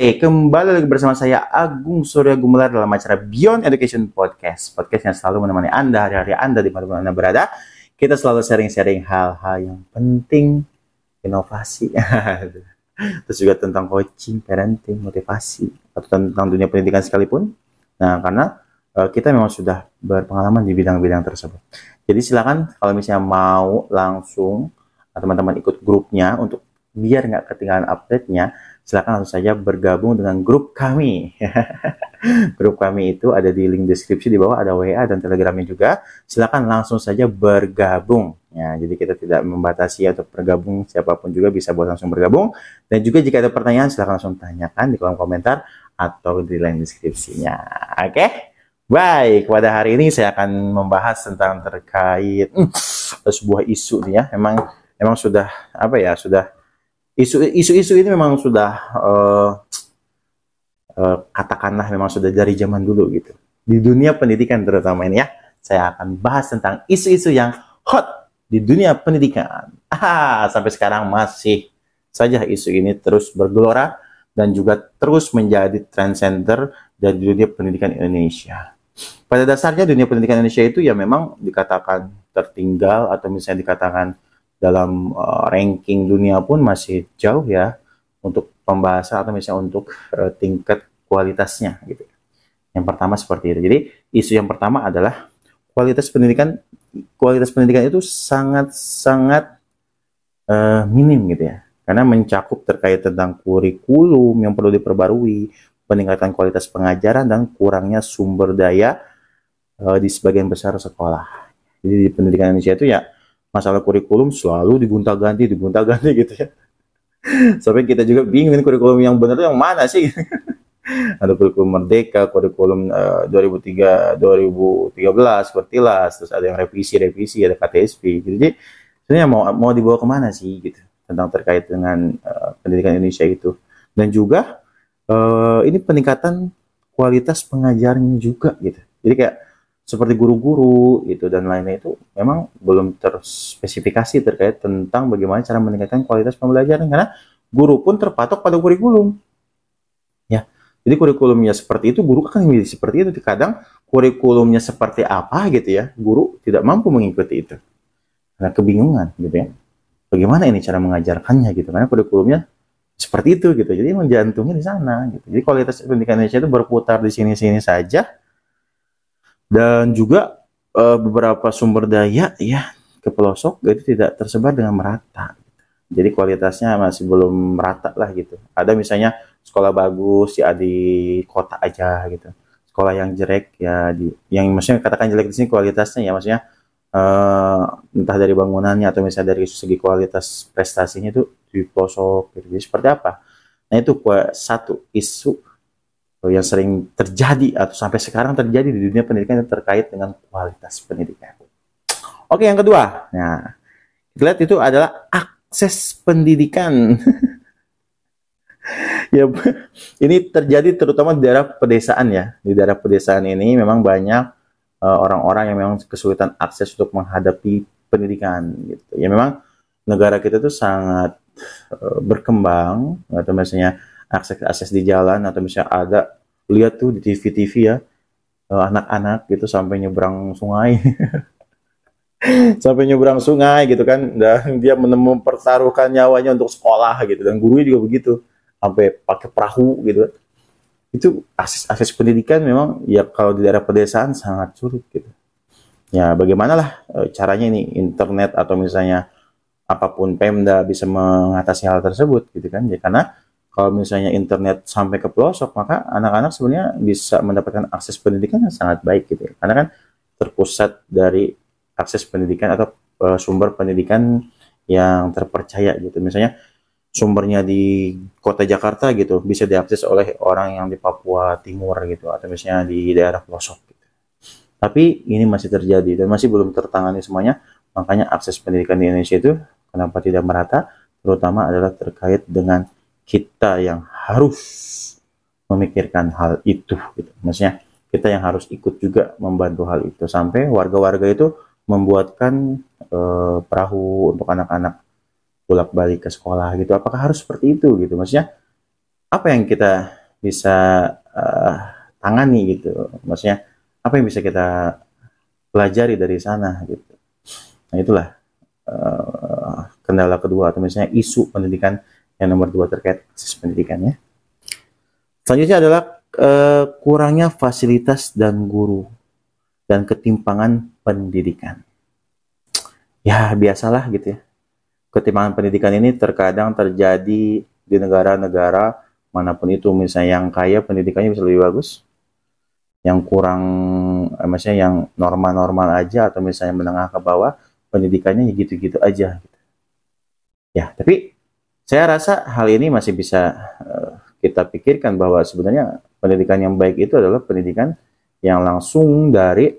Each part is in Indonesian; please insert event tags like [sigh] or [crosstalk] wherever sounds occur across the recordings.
Oke, kembali lagi bersama saya Agung Surya Gumelar dalam acara Beyond Education Podcast. Podcast yang selalu menemani Anda hari-hari Anda di mana Anda berada. Kita selalu sharing-sharing hal-hal yang penting, inovasi, [laughs] terus juga tentang coaching, parenting, motivasi, atau tentang dunia pendidikan sekalipun. Nah, karena uh, kita memang sudah berpengalaman di bidang-bidang tersebut. Jadi silakan kalau misalnya mau langsung teman-teman ikut grupnya untuk biar nggak ketinggalan update-nya, silakan langsung saja bergabung dengan grup kami. [laughs] grup kami itu ada di link deskripsi di bawah ada WA dan Telegramnya juga. Silakan langsung saja bergabung. Ya, jadi kita tidak membatasi untuk bergabung siapa pun juga bisa buat langsung bergabung. Dan juga jika ada pertanyaan silakan langsung tanyakan di kolom komentar atau di link deskripsinya. Oke? Okay? Baik, pada hari ini saya akan membahas tentang terkait hmm, sebuah isu nih ya. Memang memang sudah apa ya, sudah isu-isu ini memang sudah uh, uh, katakanlah memang sudah dari zaman dulu gitu. Di dunia pendidikan terutama ini ya, saya akan bahas tentang isu-isu yang hot di dunia pendidikan. Ah, sampai sekarang masih saja isu ini terus bergelora dan juga terus menjadi trend center dari dunia pendidikan Indonesia. Pada dasarnya dunia pendidikan Indonesia itu ya memang dikatakan tertinggal atau misalnya dikatakan dalam uh, ranking dunia pun masih jauh ya untuk pembahasan atau misalnya untuk uh, tingkat kualitasnya gitu. Yang pertama seperti itu. Jadi isu yang pertama adalah kualitas pendidikan kualitas pendidikan itu sangat sangat uh, minim gitu ya. Karena mencakup terkait tentang kurikulum yang perlu diperbarui, peningkatan kualitas pengajaran dan kurangnya sumber daya uh, di sebagian besar sekolah. Jadi di pendidikan Indonesia itu ya masalah kurikulum selalu digonta-ganti, digonta-ganti gitu ya. [laughs] Sampai kita juga bingung kurikulum yang benar yang mana sih? [laughs] ada kurikulum Merdeka, kurikulum uh, 2003, 2013, Pertilas, terus ada yang revisi-revisi, ada KTSP. Gitu. Jadi sebenarnya mau mau dibawa ke mana sih gitu tentang terkait dengan uh, pendidikan Indonesia itu. Dan juga uh, ini peningkatan kualitas pengajarnya juga gitu. Jadi kayak seperti guru-guru itu dan lainnya itu memang belum terspesifikasi terkait tentang bagaimana cara meningkatkan kualitas pembelajaran karena guru pun terpatok pada kurikulum. Ya. Jadi kurikulumnya seperti itu, guru kan seperti itu. Kadang kurikulumnya seperti apa gitu ya, guru tidak mampu mengikuti itu. Karena kebingungan gitu ya. Bagaimana ini cara mengajarkannya gitu karena kurikulumnya seperti itu gitu. Jadi menjantungnya di sana gitu. Jadi kualitas pendidikan Indonesia itu berputar di sini-sini saja dan juga uh, beberapa sumber daya ya ke pelosok itu tidak tersebar dengan merata. Jadi kualitasnya masih belum merata lah gitu. Ada misalnya sekolah bagus ya di kota aja gitu. Sekolah yang jelek ya di yang maksudnya katakan jelek di sini kualitasnya ya maksudnya uh, entah dari bangunannya atau misalnya dari segi kualitas prestasinya itu di pelosok gitu. Jadi seperti apa? Nah itu satu isu yang sering terjadi atau sampai sekarang terjadi di dunia pendidikan yang terkait dengan kualitas pendidikan. Oke, yang kedua, nah, kita lihat itu adalah akses pendidikan. [laughs] ya, ini terjadi terutama di daerah pedesaan ya. Di daerah pedesaan ini memang banyak eh, orang-orang uh, yang memang kesulitan akses untuk menghadapi pendidikan gitu. Ya memang negara kita itu sangat uh, berkembang atau misalnya akses akses di jalan atau misalnya ada lihat tuh di TV-TV ya eh, anak-anak gitu sampai nyebrang sungai. [laughs] Sampai nyebrang sungai gitu kan dan dia mempertaruhkan nyawanya untuk sekolah gitu dan gurunya juga begitu sampai pakai perahu gitu. Itu akses akses pendidikan memang ya kalau di daerah pedesaan sangat sulit gitu. Ya bagaimana lah eh, caranya ini internet atau misalnya apa pun Pemda bisa mengatasi hal tersebut gitu kan ya karena kalau misalnya internet sampai ke pelosok, maka anak-anak sebenarnya bisa mendapatkan akses pendidikan yang sangat baik gitu ya. Karena kan terpusat dari akses pendidikan atau uh, sumber pendidikan yang terpercaya gitu. Misalnya sumbernya di kota Jakarta gitu bisa diakses oleh orang yang di Papua Timur gitu atau misalnya di daerah pelosok gitu. Tapi ini masih terjadi dan masih belum tertangani semuanya. Makanya akses pendidikan di Indonesia itu kenapa tidak merata terutama adalah terkait dengan kita yang harus memikirkan hal itu gitu. Maksudnya kita yang harus ikut juga membantu hal itu sampai warga-warga itu membuatkan e, perahu untuk anak-anak bolak-balik ke sekolah gitu. Apakah harus seperti itu gitu? Maksudnya apa yang kita bisa uh, tangani gitu maksudnya apa yang bisa kita pelajari dari sana gitu nah itulah uh, kendala kedua atau misalnya isu pendidikan yang nomor dua terkait akses pendidikannya selanjutnya adalah uh, kurangnya fasilitas dan guru dan ketimpangan pendidikan. Ya biasalah gitu ya. Ketimpangan pendidikan ini terkadang terjadi di negara-negara mana pun itu. Misalnya yang kaya pendidikannya bisa lebih bagus yang kurang eh, maksudnya yang normal-normal aja atau misalnya menengah ke bawah pendidikannya ya gitu-gitu aja gitu. ya tapi saya rasa hal ini masih bisa uh, kita pikirkan bahwa sebenarnya pendidikan yang baik itu adalah pendidikan yang langsung dari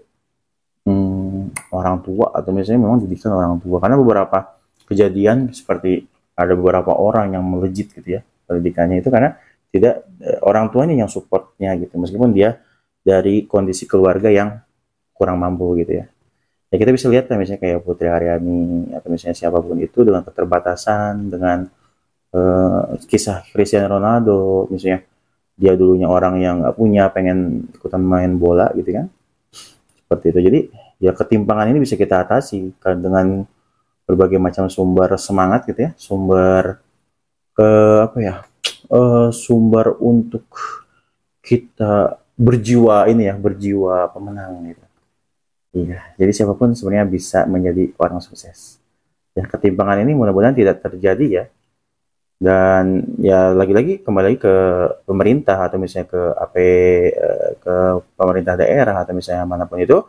hmm, orang tua atau misalnya memang didikan orang tua. Karena beberapa kejadian seperti ada beberapa orang yang melejit gitu ya pendidikannya itu karena tidak eh, orang tuanya yang supportnya gitu. Meskipun dia dari kondisi keluarga yang kurang mampu gitu ya. Ya kita bisa lihat misalnya kayak Putri Haryani atau misalnya siapa pun itu dengan keterbatasan dengan uh, kisah Cristiano Ronaldo misalnya dia dulunya orang yang nggak punya pengen ikutan main bola gitu kan. Seperti itu. Jadi ya ketimpangan ini bisa kita atasi kan dengan berbagai macam sumber semangat gitu ya. Sumber ke apa ya uh, sumber untuk kita berjiwa ini ya berjiwa pemenang gitu. Iya jadi siapa pun sebenarnya bisa menjadi orang sukses. Ya ketimpangan ini mudah-mudahan tidak terjadi ya dan ya lagi-lagi kembali ke pemerintah atau misalnya ke AP eh, ke pemerintah daerah atau misalnya mana pun itu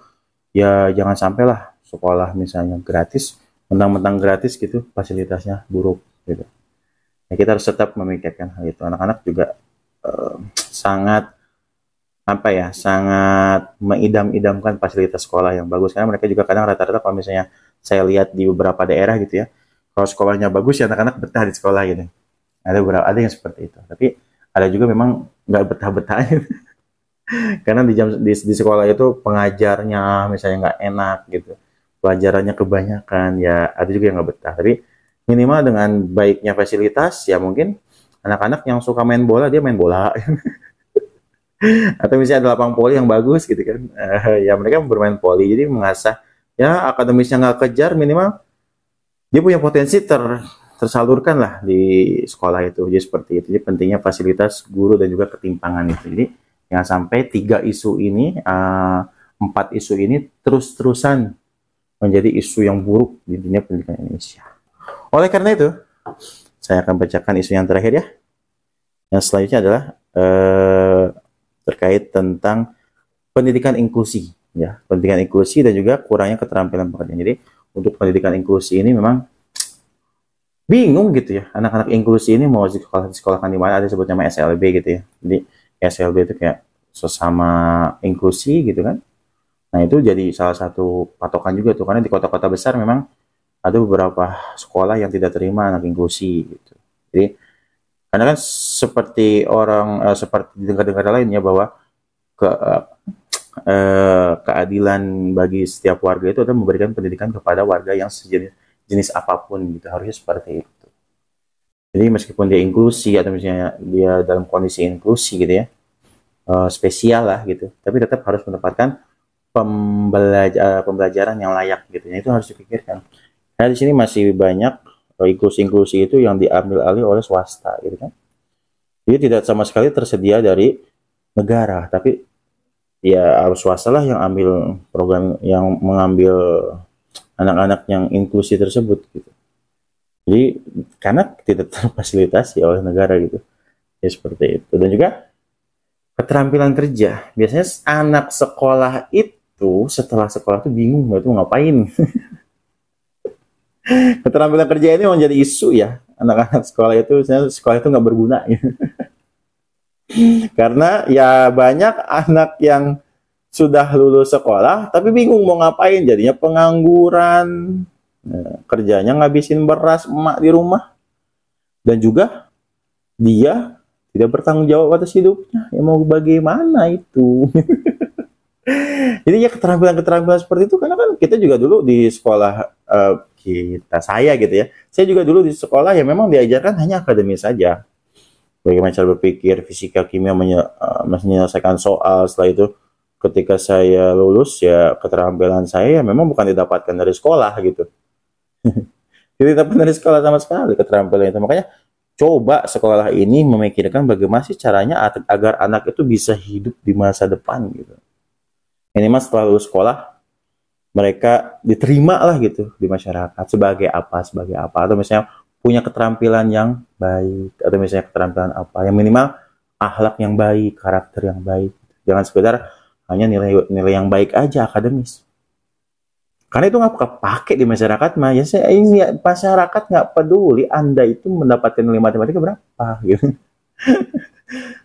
ya jangan sampailah sekolah misalnya gratis mentang-mentang gratis gitu fasilitasnya buruk gitu. Ya kita harus tetap memikirkan hal itu. Anak-anak juga uh, sangat apa ya sangat mengidam-idamkan fasilitas sekolah yang bagus. Karena mereka juga kadang rata-rata kalau misalnya saya lihat di beberapa daerah gitu ya kalau sekolahnya bagus ya anak-anak betah di sekolah gitu ada beberapa ada yang seperti itu. Tapi ada juga memang nggak betah-betah [laughs] karena di jam di, di sekolah itu pengajarnya misalnya nggak enak gitu. Pelajarannya kebanyakan ya ada juga yang nggak betah. Tapi minimal dengan baiknya fasilitas ya mungkin anak-anak yang suka main bola dia main bola. [laughs] Atau misalnya ada lapang poli yang bagus gitu kan. [laughs] Ya mereka bermain poli jadi mengasah. Ya akademisnya nggak kejar minimal dia punya potensi ter tersalurkan lah di sekolah itu. Jadi seperti itu. Jadi pentingnya fasilitas guru dan juga ketimpangan itu. Jadi yang sampai tiga isu ini uh, empat isu ini terus-terusan menjadi isu yang buruk di dunia pendidikan Indonesia. Oleh karena itu saya akan bacakan isu yang terakhir ya. Yang selanjutnya adalah uh, terkait tentang pendidikan inklusi ya. Pendidikan inklusi dan juga kurangnya keterampilan pekerjaan. Jadi untuk pendidikan inklusi ini memang bingung gitu ya anak-anak inklusi ini mau sekolah sekolahkan di mana ada sebut nama SLB gitu ya. Jadi SLB itu kayak sesama inklusi gitu kan. Nah itu jadi salah satu patokan juga tuh karena di kota-kota besar memang ada beberapa sekolah yang tidak terima anak inklusi gitu. Jadi karena kan seperti orang uh, seperti di negara-negara lainnya bahwa ke uh, keadilan bagi setiap warga itu adalah memberikan pendidikan kepada warga yang sejenis jenis apa pun gitu harusnya seperti itu. Jadi meskipun dia inklusi atau misalnya dia dalam kondisi inklusi gitu ya uh, spesial lah gitu, tapi tetap harus mendapatkan pembelajar pembelajaran yang layak gitu. Ya, itu harus dipikirkan. Nah di sini masih banyak inklusi-inklusi itu yang diambil alih oleh swasta gitu kan. Jadi tidak sama sekali tersedia dari negara, tapi ya harus swasta lah yang ambil program yang mengambil anak-anak yang inklusi tersebut gitu. Jadi karena tidak terfasilitasi oleh negara gitu. Ya seperti itu. Dan juga keterampilan kerja. Biasanya anak sekolah itu setelah sekolah tuh bingung itu ngapain. [laughs] keterampilan kerja ini menjadi isu ya anak-anak sekolah itu sekolah itu nggak berguna ya. [laughs] karena ya banyak anak yang sudah lulus sekolah tapi bingung mau ngapain jadinya pengangguran. Nah, kerjanya ngabisin beras emak di rumah. Dan juga dia tidak bertanggung jawab atas hidupnya. Ya mau bagaimana itu? [laughs] Jadi ya keterampilan-keterampilan seperti itu karena kan kita juga dulu di sekolah uh, kita saya gitu ya. Saya juga dulu di sekolah ya memang diajarkan hanya akademis saja. Bagaimana cara berpikir, fisika, kimia eh, menyelesaikan soal. Setelah itu ketika saya lulus ya keterampilan saya ya memang bukan didapatkan dari sekolah gitu. [laughs] Tidak dapat dari sekolah sama sekali keterampilan itu. Makanya coba sekolah ini memikirkan bagaimana sih caranya agar anak itu bisa hidup di masa depan gitu. Ini mas setelah lulus sekolah mereka diterima lah gitu di masyarakat sebagai apa sebagai apa atau misalnya punya keterampilan yang baik atau misalnya keterampilan apa yang minimal akhlak yang baik karakter yang baik jangan sekedar hanya nilai nilai yang baik aja akademis. Karena itu nggak kepake di masyarakat mah. Ya saya ini masyarakat nggak peduli anda itu mendapatkan nilai matematika berapa [laughs] gitu.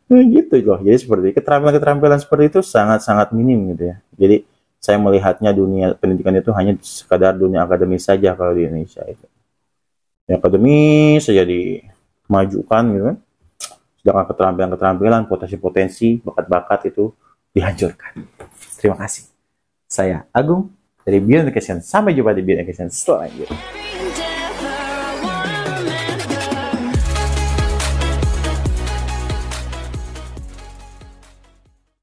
Gitu loh. Jadi seperti keterampilan keterampilan seperti itu sangat sangat minim gitu ya. Jadi saya melihatnya dunia pendidikan itu hanya sekadar dunia akademis saja kalau di Indonesia itu. Ya, akademis saja dimajukan gitu kan. Sedangkan keterampilan-keterampilan, potensi-potensi, bakat-bakat itu dihancurkan. Terima kasih. Saya Agung dari Beyond Education. Sampai jumpa di Beyond Education selanjutnya.